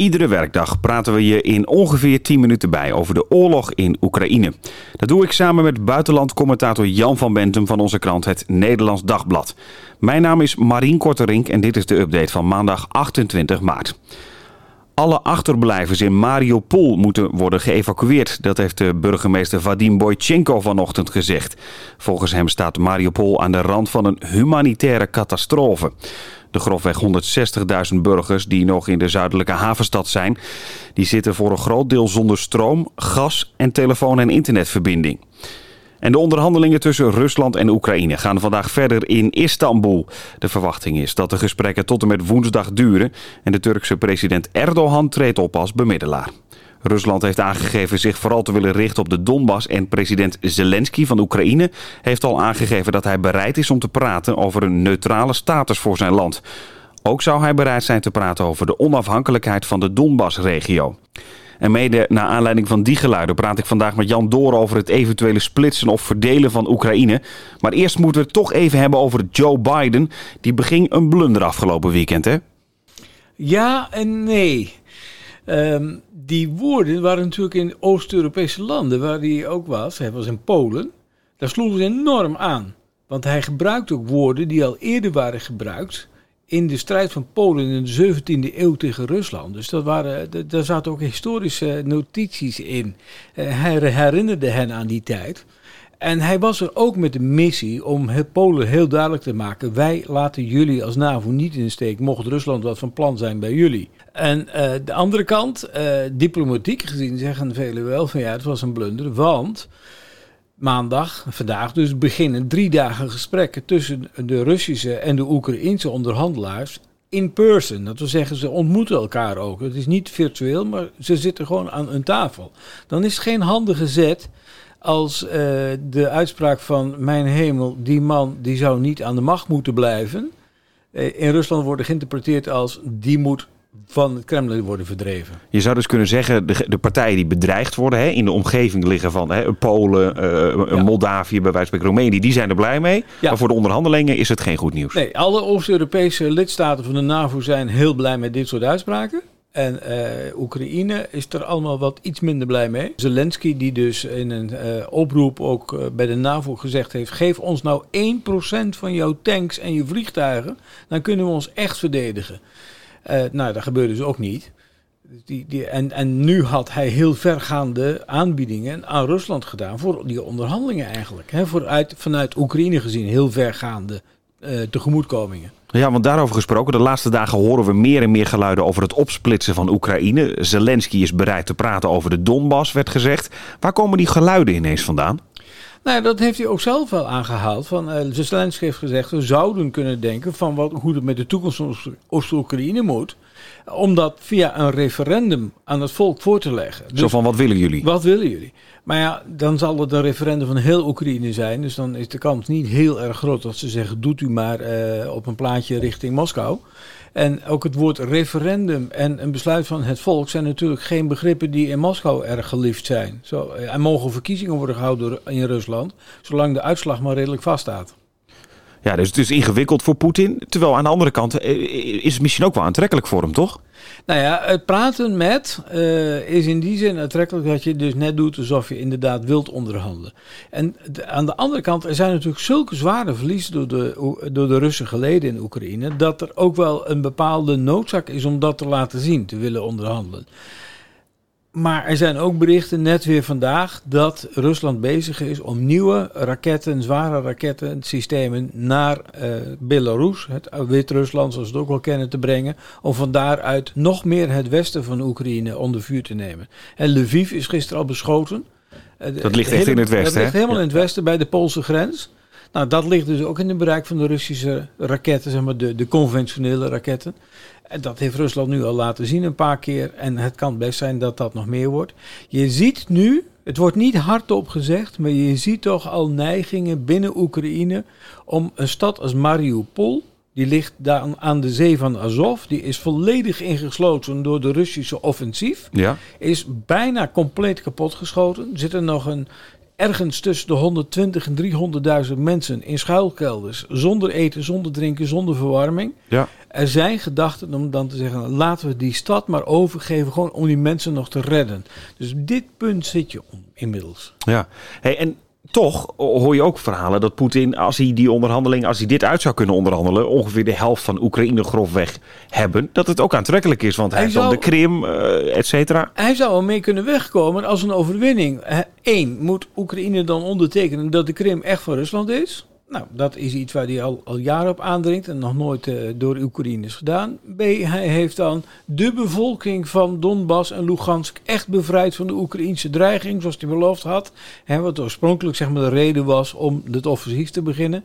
Iedere werkdag praten we je in ongeveer 10 minuten bij over de oorlog in Oekraïne. Dat doe ik samen met buitenlandcommentator Jan van Bentum van onze krant Het Nederlands Dagblad. Mijn naam is Marien Korterink en dit is de update van maandag 28 maart. Alle achterblijvers in Mariupol moeten worden geëvacueerd. Dat heeft de burgemeester Vadim Boychenko vanochtend gezegd. Volgens hem staat Mariupol aan de rand van een humanitaire catastrofe. De grofweg 160.000 burgers die nog in de zuidelijke havenstad zijn, die zitten voor een groot deel zonder stroom, gas en telefoon- en internetverbinding. En de onderhandelingen tussen Rusland en Oekraïne gaan vandaag verder in Istanbul. De verwachting is dat de gesprekken tot en met woensdag duren en de Turkse president Erdogan treedt op als bemiddelaar. Rusland heeft aangegeven zich vooral te willen richten op de Donbass en president Zelensky van Oekraïne heeft al aangegeven dat hij bereid is om te praten over een neutrale status voor zijn land. Ook zou hij bereid zijn te praten over de onafhankelijkheid van de Donbass-regio. En mede naar aanleiding van die geluiden praat ik vandaag met Jan Door over het eventuele splitsen of verdelen van Oekraïne. Maar eerst moeten we het toch even hebben over Joe Biden. Die beging een blunder afgelopen weekend, hè? Ja en nee. Ehm, die woorden waren natuurlijk in Oost-Europese landen, waar hij ook was. Hij was in Polen. Daar sloegen ze enorm aan. Want hij gebruikte ook woorden die al eerder waren gebruikt in de strijd van Polen in de 17e eeuw tegen Rusland. Dus dat waren, daar zaten ook historische notities in. Eh, hij herinnerde hen aan die tijd. En hij was er ook met de missie om het Polen heel duidelijk te maken: wij laten jullie als NAVO niet in de steek, mocht Rusland wat van plan zijn bij jullie. En uh, de andere kant, uh, diplomatiek gezien, zeggen velen wel van ja, het was een blunder, want maandag, vandaag dus, beginnen drie dagen gesprekken tussen de Russische en de Oekraïnse onderhandelaars in person. Dat wil zeggen, ze ontmoeten elkaar ook. Het is niet virtueel, maar ze zitten gewoon aan een tafel. Dan is het geen handige zet als uh, de uitspraak van mijn hemel, die man die zou niet aan de macht moeten blijven. Uh, in Rusland wordt geïnterpreteerd als die moet van het Kremlin worden verdreven. Je zou dus kunnen zeggen, de, de partijen die bedreigd worden hè, in de omgeving liggen van hè, Polen, uh, ja. Moldavië, bij wijze van Roemenië, die zijn er blij mee. Ja. Maar voor de onderhandelingen is het geen goed nieuws. Nee, alle Oost-Europese lidstaten van de NAVO zijn heel blij met dit soort uitspraken. En uh, Oekraïne is er allemaal wat iets minder blij mee. Zelensky, die dus in een uh, oproep ook uh, bij de NAVO gezegd heeft: geef ons nou 1% van jouw tanks en je vliegtuigen, dan kunnen we ons echt verdedigen. nou, dat gebeurde dus ook niet. Die, die, en, en nu had hij heel vergaande aanbiedingen aan Rusland gedaan voor die onderhandelingen eigenlijk. Hè, vooruit, vanuit Oekraïne gezien heel vergaande tegemoetkomingen. Ja, want daarover gesproken, de laatste dagen horen we meer en meer geluiden over het opsplitsen van Oekraïne. Zelensky is bereid te praten over de Donbass, werd gezegd. Waar komen die geluiden ineens vandaan? Nou, dat heeft hij ook zelf wel aangehaald. Van, uh, Zelensky heeft gezegd, we zouden kunnen denken van wat, hoe het met de toekomst van Oost-Oekraïne moet. Om dat via een referendum aan het volk voor te leggen. Dus, Zo van, wat willen jullie? Wat willen jullie? Maar ja, dan zal het een referendum van heel Oekraïne zijn. Dus dan is de kans niet heel erg groot dat ze zeggen: doet u maar uh, op een plaatje richting Moskou. En ook het woord referendum en een besluit van het volk zijn natuurlijk geen begrippen die in Moskou erg geliefd zijn. Zo, er mogen verkiezingen worden gehouden in Rusland, zolang de uitslag maar redelijk vaststaat. Ja, dus het is ingewikkeld voor Poetin. Terwijl aan de andere kant eh, is het misschien ook wel aantrekkelijk voor hem, toch? Nou ja, het praten met uh, is in die zin aantrekkelijk dat je dus net doet alsof je inderdaad wilt onderhandelen. En de, aan de andere kant, er zijn natuurlijk zulke zware verliezen door de, door de Russen geleden in Oekraïne, dat er ook wel een bepaalde noodzaak is om dat te laten zien, te willen onderhandelen. Maar er zijn ook berichten, net weer vandaag, dat Rusland bezig is om nieuwe raketten, zware rakettensystemen naar uh, Belarus, het Wit-Rusland zoals we het ook wel kennen, te brengen. Om van daaruit nog meer het westen van Oekraïne onder vuur te nemen. En Lviv is gisteren al beschoten. Dat ligt echt in het westen, Dat ligt helemaal in het westen, bij de Poolse grens. Nou, dat ligt dus ook in het bereik van de Russische raketten, zeg maar de, de conventionele raketten. En dat heeft Rusland nu al laten zien een paar keer. En het kan best zijn dat dat nog meer wordt. Je ziet nu, het wordt niet hardop gezegd, maar je ziet toch al neigingen binnen Oekraïne om een stad als Mariupol. Die ligt daar aan de zee van Azov. Die is volledig ingesloten door de Russische offensief. Ja. Is bijna compleet kapotgeschoten. Er zit er nog een ergens tussen de 120 en 300.000 mensen in schuilkelders, zonder eten, zonder drinken, zonder verwarming. Ja. Er zijn gedachten om dan te zeggen, laten we die stad maar overgeven, gewoon om die mensen nog te redden. Dus op dit punt zit je om, inmiddels. Ja, hey, en toch hoor je ook verhalen dat Poetin, als hij die onderhandeling, als hij dit uit zou kunnen onderhandelen, ongeveer de helft van Oekraïne grofweg hebben, dat het ook aantrekkelijk is. Want hij, heeft dan de Krim, eh et cetera. Hij zou er mee kunnen wegkomen als een overwinning. Eén, moet Oekraïne dan ondertekenen dat de Krim echt van Rusland is? Nou, dat is iets waar hij al, al jaren op aandringt en nog nooit eh, door Oekraïne is gedaan. B, hij heeft dan de bevolking van Donbass en Lugansk echt bevrijd van de Oekraïnse dreiging, zoals hij beloofd had. Hè, wat oorspronkelijk zeg maar, de reden was om het offensief te beginnen.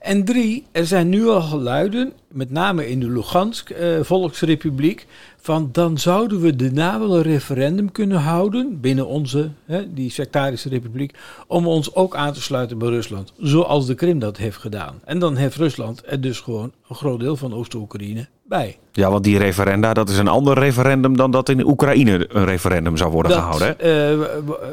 En drie, er zijn nu al geluiden, met name in de Lugansk eh, Volksrepubliek, van dan zouden we daarna wel een referendum kunnen houden binnen onze, hè, die sectarische republiek, om ons ook aan te sluiten bij Rusland, zoals de Krim dat heeft gedaan. En dan heeft Rusland er dus gewoon een groot deel van Oost-Oekraïne bij. Ja, want die referenda, dat is een ander referendum dan dat in Oekraïne een referendum zou worden gehouden. Hè? eh,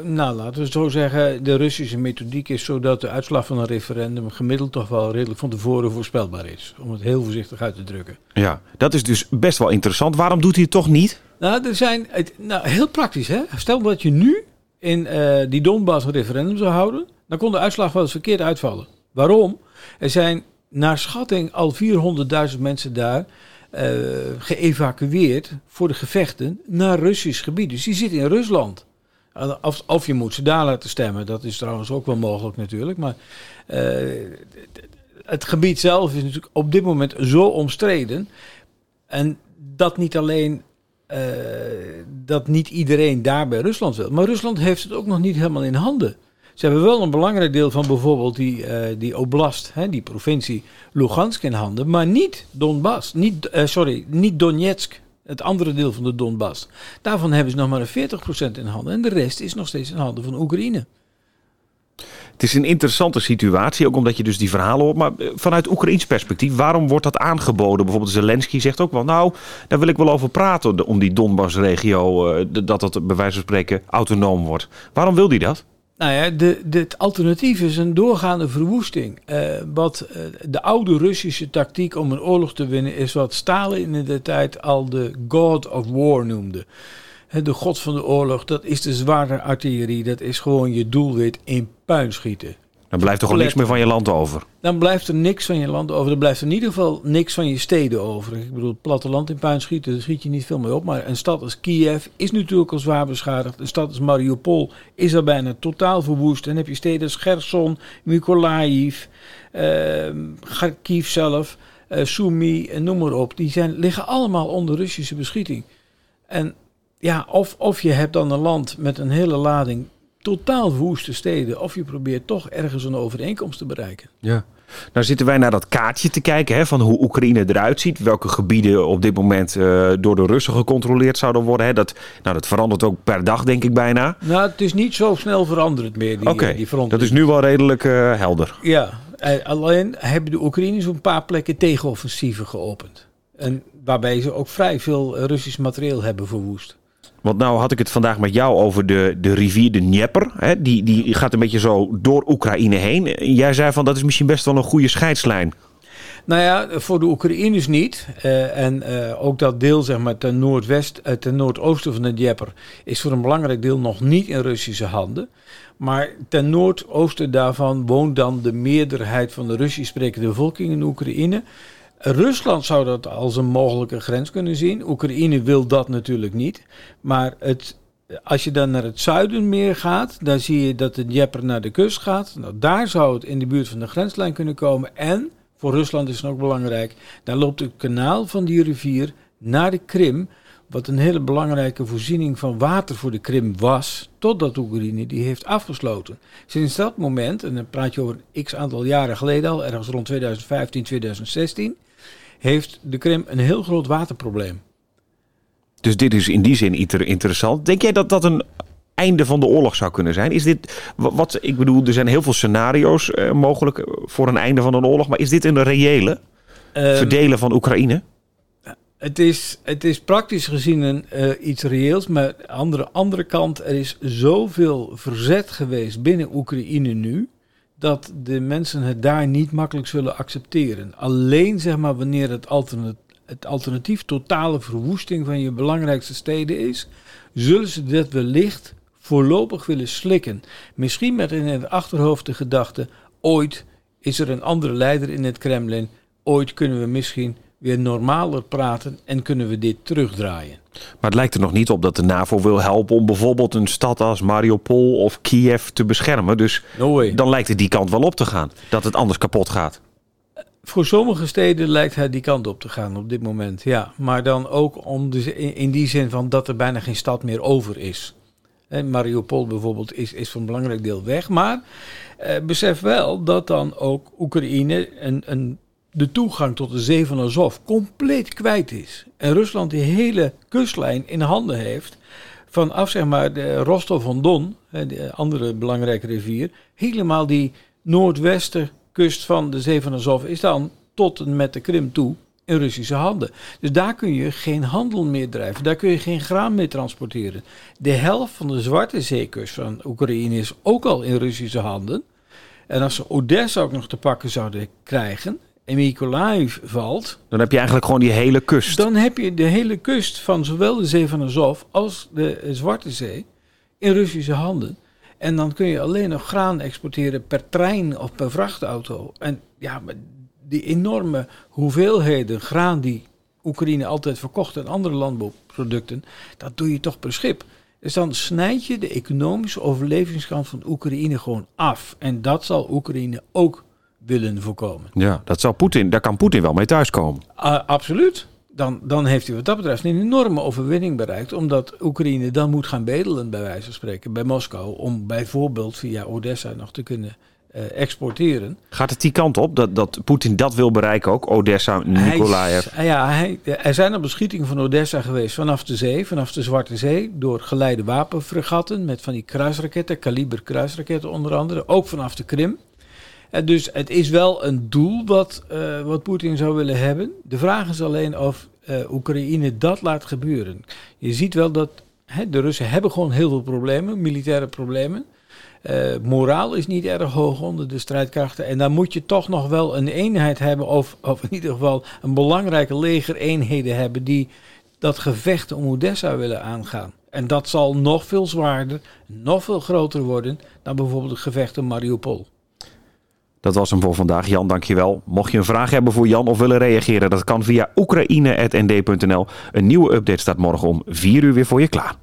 nou, laten we zo zeggen, de Russische methodiek is zo dat de uitslag van een referendum gemiddeld toch wel redelijk van tevoren voorspelbaar is. Om het heel voorzichtig uit te drukken. Ja, dat is dus best wel interessant. Waarom doet hij het toch niet? Nou, er zijn, nou, heel praktisch hè. Stel dat je nu in eh, die Donbass een referendum zou houden, dan kon de uitslag wel eens verkeerd uitvallen. Waarom? Er zijn naar schatting al 400.000 mensen daar geëvacueerd voor de gevechten naar Russisch gebied. Dus die zitten in Rusland. Of, of je moet ze daar laten stemmen, dat is trouwens ook wel mogelijk natuurlijk. Maar eh, het gebied zelf is natuurlijk op dit moment zo omstreden. En dat niet alleen eh, dat niet iedereen daar bij Rusland wil. Maar Rusland heeft het ook nog niet helemaal in handen. Ze hebben wel een belangrijk deel van bijvoorbeeld die, eh, die oblast, hè, die provincie Lugansk in handen, maar niet Donbass, niet, eh, sorry, niet Donetsk, het andere deel van de Donbass. Daarvan hebben ze nog maar een 40% in handen en de rest is nog steeds in handen van Oekraïne. Het is een interessante situatie, ook omdat je dus die verhalen hoort. Maar eh, vanuit Oekraïns perspectief, waarom wordt dat aangeboden? Bijvoorbeeld Zelensky zegt ook wel, nou, daar wil ik wel over praten om die Donbass-regio, dat dat bij wijze van spreken autonoom wordt. Waarom wil hij dat? Nou ja, de, het alternatief is een doorgaande verwoesting. Eh, wat eh, de oude Russische tactiek om een oorlog te winnen is wat Stalin in de tijd al de God of War noemde. De god van de oorlog, dat is de zware artillerie. Dat is gewoon je doelwit in puin schieten. Dan blijft er gewoon niks meer van je land over. Dan blijft er niks van je land over. Er blijft in ieder geval niks van je steden over. Ik bedoel, het platteland in puin schieten, daar schiet je niet veel mee op. Maar een stad als Kiev is natuurlijk al zwaar beschadigd. Een stad als Mariupol is al bijna totaal verwoest. En dan heb je steden als Gerson, Mykolaiv, eh, Kharkiv zelf, eh Sumy en noem maar op. Die zijn, liggen allemaal onder Russische beschieting. En ja, of, of je hebt dan een land met een hele lading totaal verwoeste steden, of je probeert toch ergens een overeenkomst te bereiken. Ja. Nou zitten wij naar dat kaartje te kijken hè, van hoe Oekraïne eruit ziet. Welke gebieden op dit moment eh, door de Russen gecontroleerd zouden worden. Hè. Dat, nou, dat verandert ook per dag, denk ik bijna. Nou, het is niet zo snel veranderd meer, die, Oké, die front. dat is nu wel redelijk eh, helder. Ja, eh, alleen hebben de Oekraïners op een paar plekken tegenoffensieven geopend. En waarbij ze ook vrij veel Russisch materieel hebben verwoest. Want nou had ik het vandaag met jou over de, de rivier de Dnieper. Hè. Die, die gaat een beetje zo door Oekraïne heen. En Jij zei van dat is misschien best wel een goede scheidslijn. Nou ja, voor de Oekraïners niet. Eh, en eh, ook dat deel, zeg maar, ten, noordwest, eh, ten noordoosten van de Dnieper is voor een belangrijk deel nog niet in Russische handen. Maar ten noordoosten daarvan woont dan de meerderheid van de Russisch sprekende bevolking in Oekraïne. Rusland zou dat als een mogelijke grens kunnen zien. Oekraïne wil dat natuurlijk niet. Maar het, als je dan naar het zuiden meer gaat, dan zie je dat de Dnieper naar de kust gaat. Nou, daar zou het in de buurt van de grenslijn kunnen komen. En, voor Rusland is het ook belangrijk, daar loopt het kanaal van die rivier naar de Krim. Wat een hele belangrijke voorziening van water voor de Krim was, totdat Oekraïne die heeft afgesloten. Sinds dat moment, en dan praat je over x aantal jaren geleden al, ergens rond 2015, 2016, heeft de Krim een heel groot waterprobleem. Dus dit is in die zin inter- interessant. Denk jij dat dat een einde van de oorlog zou kunnen zijn? Is dit wa- wat ik bedoel? Er zijn heel veel scenario's eh, mogelijk voor een einde van een oorlog, maar is dit een reële Ehm, verdelen van Oekraïne? Het is, het is praktisch gezien een, uh, iets reëels, maar aan de andere kant, er is zoveel verzet geweest binnen Oekraïne nu, dat de mensen het daar niet makkelijk zullen accepteren. Alleen zeg maar wanneer het alternatief, het alternatief totale verwoesting van je belangrijkste steden is, zullen ze dat wellicht voorlopig willen slikken. Misschien met in het achterhoofd de gedachte, ooit is er een andere leider in het Kremlin, ooit kunnen we misschien weer normaler praten en kunnen we dit terugdraaien. Maar het lijkt er nog niet op dat de NAVO wil helpen om bijvoorbeeld een stad als Mariupol of Kiev te beschermen. Dus dan lijkt het die kant wel op te gaan, dat het anders kapot gaat. Voor sommige steden lijkt hij die kant op te gaan op dit moment, ja. Maar dan ook om de, in die zin van dat er bijna geen stad meer over is. Mariupol bijvoorbeeld is, is voor een belangrijk deel weg. Maar eh, besef wel dat dan ook Oekraïne een, een de toegang tot de zee van Azov compleet kwijt is. En Rusland die hele kustlijn in handen heeft. Vanaf zeg maar de Rostov-on-Don, de andere belangrijke rivier, helemaal die noordwestenkust van de zee van Azov is dan tot en met de Krim toe in Russische handen. Dus daar kun je geen handel meer drijven, daar kun je geen graan meer transporteren. De helft van de Zwarte Zeekust van Oekraïne is ook al in Russische handen. En als ze Odessa ook nog te pakken zouden krijgen, en Mykolaiv valt... Dan heb je eigenlijk gewoon die hele kust. Dan heb je de hele kust van zowel de Zee van Azov als de Zwarte Zee in Russische handen. En dan kun je alleen nog graan exporteren per trein of per vrachtauto. En ja, die enorme hoeveelheden graan die Oekraïne altijd verkocht en andere landbouwproducten, dat doe je toch per schip. Dus dan snijd je de economische overlevingskant van Oekraïne gewoon af. En dat zal Oekraïne ook willen voorkomen. Ja, dat zal Poetin, daar kan Poetin wel mee thuiskomen. Uh, absoluut. Dan, dan heeft hij wat dat betreft een enorme overwinning bereikt. Omdat Oekraïne dan moet gaan bedelen, bij wijze van spreken, bij Moskou. Om bijvoorbeeld via Odessa nog te kunnen uh, exporteren. Gaat het die kant op, dat, dat Poetin dat wil bereiken ook? Odessa, Nikolaev? ja, hij, er zijn al beschietingen van Odessa geweest vanaf de zee, vanaf de Zwarte Zee. Door geleide wapenfregatten met van die kruisraketten, kaliber kruisraketten onder andere. Ook vanaf de Krim. En dus het is wel een doel wat, uh, wat Poetin zou willen hebben. De vraag is alleen of uh, Oekraïne dat laat gebeuren. Je ziet wel dat de Russen hebben gewoon heel veel problemen, militaire problemen. Uh, moraal is niet erg hoog onder de strijdkrachten. En dan moet je toch nog wel een eenheid hebben, of, of in ieder geval een belangrijke legereenheden hebben die dat gevecht om Odessa willen aangaan. En dat zal nog veel zwaarder, nog veel groter worden dan bijvoorbeeld het gevecht om Mariupol. Dat was hem voor vandaag. Jan, dankjewel. Mocht je een vraag hebben voor Jan of willen reageren, dat kan via oekraïne.nd.nl. Een nieuwe update staat morgen om 4 uur weer voor je klaar.